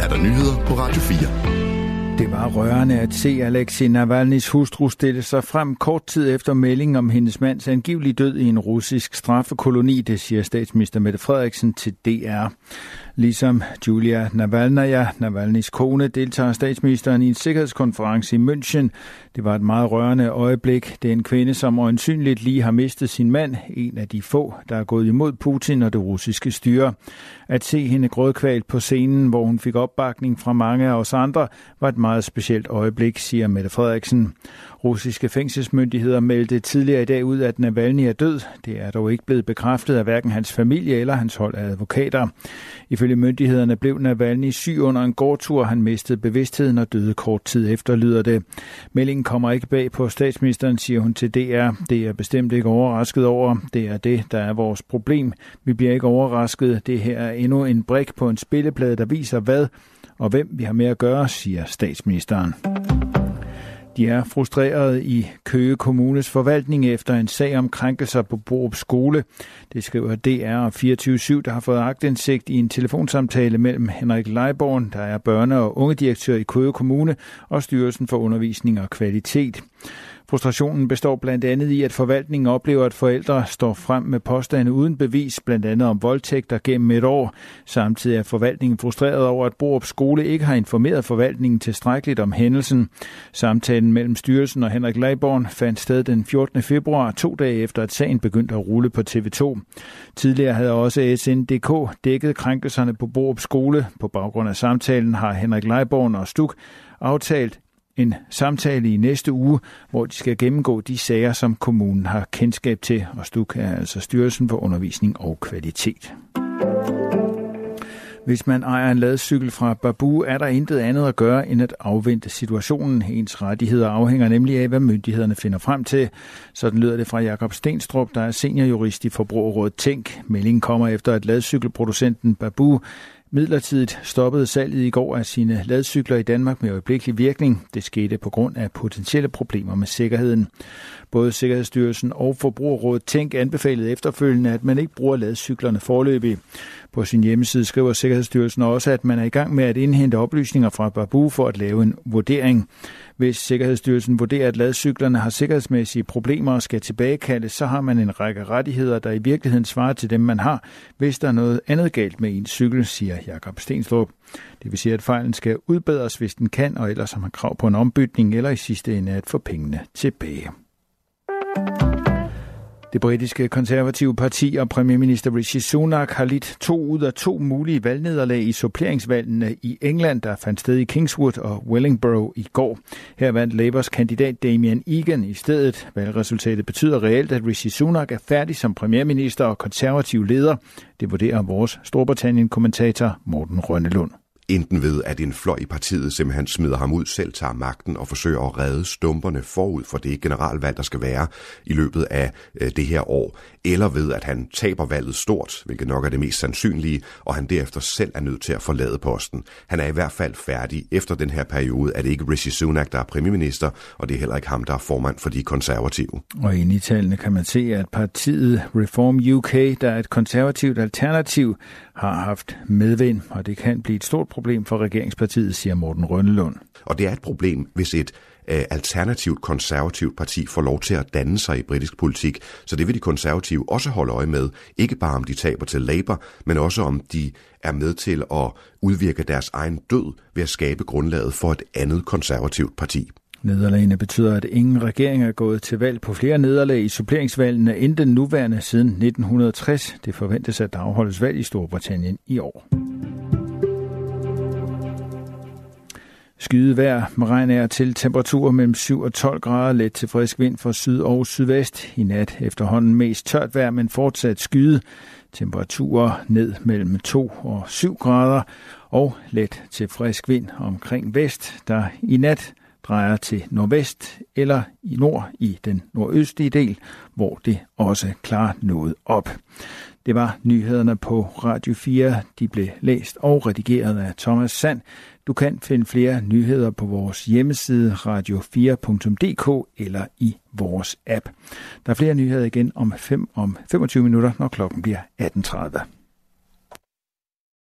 er der nyheder på Radio 4. Det var rørende at se Alexei Navalny's hustru stille sig frem kort tid efter meldingen om hendes mands angivelige død i en russisk straffekoloni, det siger statsminister Mette Frederiksen til DR. Ligesom Julia Navalnaya, Navalnys kone, deltager statsministeren i en sikkerhedskonference i München. Det var et meget rørende øjeblik. Det er en kvinde, som øjensynligt lige har mistet sin mand, en af de få, der er gået imod Putin og det russiske styre. At se hende grødkvalt på scenen, hvor hun fik opbakning fra mange af os andre, var et meget specielt øjeblik, siger Mette Frederiksen. Russiske fængselsmyndigheder meldte tidligere i dag ud, at Navalny er død. Det er dog ikke blevet bekræftet af hverken hans familie eller hans hold af advokater. Ifølge myndighederne blev Navalny syg under en gårdtur. Han mistede bevidstheden og døde kort tid efter, lyder det. Meldingen kommer ikke bag på statsministeren, siger hun til DR. Det er bestemt ikke overrasket over. Det er det, der er vores problem. Vi bliver ikke overrasket. Det her er endnu en brik på en spilleplade, der viser hvad og hvem vi har med at gøre, siger statsministeren. De er frustrerede i Køge Kommunes forvaltning efter en sag om krænkelser på Borup Skole. Det skriver DR 24-7, der har fået agtindsigt i en telefonsamtale mellem Henrik Leiborn, der er børne- og ungedirektør i Køge Kommune, og Styrelsen for Undervisning og Kvalitet. Frustrationen består blandt andet i, at forvaltningen oplever, at forældre står frem med påstande uden bevis, blandt andet om voldtægter gennem et år. Samtidig er forvaltningen frustreret over, at Borup Skole ikke har informeret forvaltningen tilstrækkeligt om hændelsen. Samtalen mellem styrelsen og Henrik Leiborn fandt sted den 14. februar, to dage efter, at sagen begyndte at rulle på TV2. Tidligere havde også SNDK dækket krænkelserne på Borup Skole. På baggrund af samtalen har Henrik Leiborn og Stuk aftalt en samtale i næste uge, hvor de skal gennemgå de sager, som kommunen har kendskab til, og STUK er altså Styrelsen for Undervisning og Kvalitet. Hvis man ejer en ladcykel fra Babu, er der intet andet at gøre end at afvente situationen. Ens rettigheder afhænger nemlig af, hvad myndighederne finder frem til. Sådan lyder det fra Jakob Stenstrup, der er seniorjurist i Forbrugerrådet Tænk. Meldingen kommer efter, at ladcykelproducenten Babu midlertidigt stoppede salget i går af sine ladcykler i Danmark med øjeblikkelig virkning. Det skete på grund af potentielle problemer med sikkerheden. Både Sikkerhedsstyrelsen og Forbrugerrådet Tænk anbefalede efterfølgende, at man ikke bruger ladcyklerne forløbig. På sin hjemmeside skriver Sikkerhedsstyrelsen også, at man er i gang med at indhente oplysninger fra Babu for at lave en vurdering. Hvis Sikkerhedsstyrelsen vurderer, at ladcyklerne har sikkerhedsmæssige problemer og skal tilbagekaldes, så har man en række rettigheder, der i virkeligheden svarer til dem, man har, hvis der er noget andet galt med en cykel, siger Jakob Stenstrup. Det vil sige, at fejlen skal udbedres, hvis den kan, og ellers har man krav på en ombytning, eller i sidste ende at få pengene tilbage. Det britiske konservative parti og premierminister Rishi Sunak har lidt to ud af to mulige valgnederlag i suppleringsvalgene i England, der fandt sted i Kingswood og Wellingborough i går. Her vandt Labours kandidat Damian Egan i stedet. Valgresultatet betyder reelt, at Rishi Sunak er færdig som premierminister og konservativ leder. Det vurderer vores Storbritannien-kommentator Morten Rønnelund. Enten ved, at en fløj i partiet simpelthen smider ham ud, selv tager magten og forsøger at redde stumperne forud for det generalvalg, der skal være i løbet af øh, det her år. Eller ved, at han taber valget stort, hvilket nok er det mest sandsynlige, og han derefter selv er nødt til at forlade posten. Han er i hvert fald færdig efter den her periode. Er det ikke Rishi Sunak, der er premierminister, og det er heller ikke ham, der er formand for de konservative. Og ind i tallene kan man se, at partiet Reform UK, der er et konservativt alternativ, har haft medvind, og det kan blive et stort problem for regeringspartiet, siger Morten Rønnelund. Og det er et problem, hvis et øh, alternativt konservativt parti får lov til at danne sig i britisk politik. Så det vil de konservative også holde øje med. Ikke bare om de taber til Labour, men også om de er med til at udvirke deres egen død ved at skabe grundlaget for et andet konservativt parti. Nederlagene betyder, at ingen regering er gået til valg på flere nederlag i suppleringsvalgene end den nuværende siden 1960. Det forventes, at der afholdes valg i Storbritannien i år. Skyde vejr med regn er til temperaturer mellem 7 og 12 grader, let til frisk vind fra syd og sydvest. I nat efterhånden mest tørt vejr, men fortsat skyde. Temperaturer ned mellem 2 og 7 grader og let til frisk vind omkring vest, der i nat drejer til nordvest eller i nord i den nordøstlige del, hvor det også klarer noget op. Det var nyhederne på Radio 4. De blev læst og redigeret af Thomas Sand. Du kan finde flere nyheder på vores hjemmeside radio4.dk eller i vores app. Der er flere nyheder igen om, 5, om 25 minutter, når klokken bliver 18.30.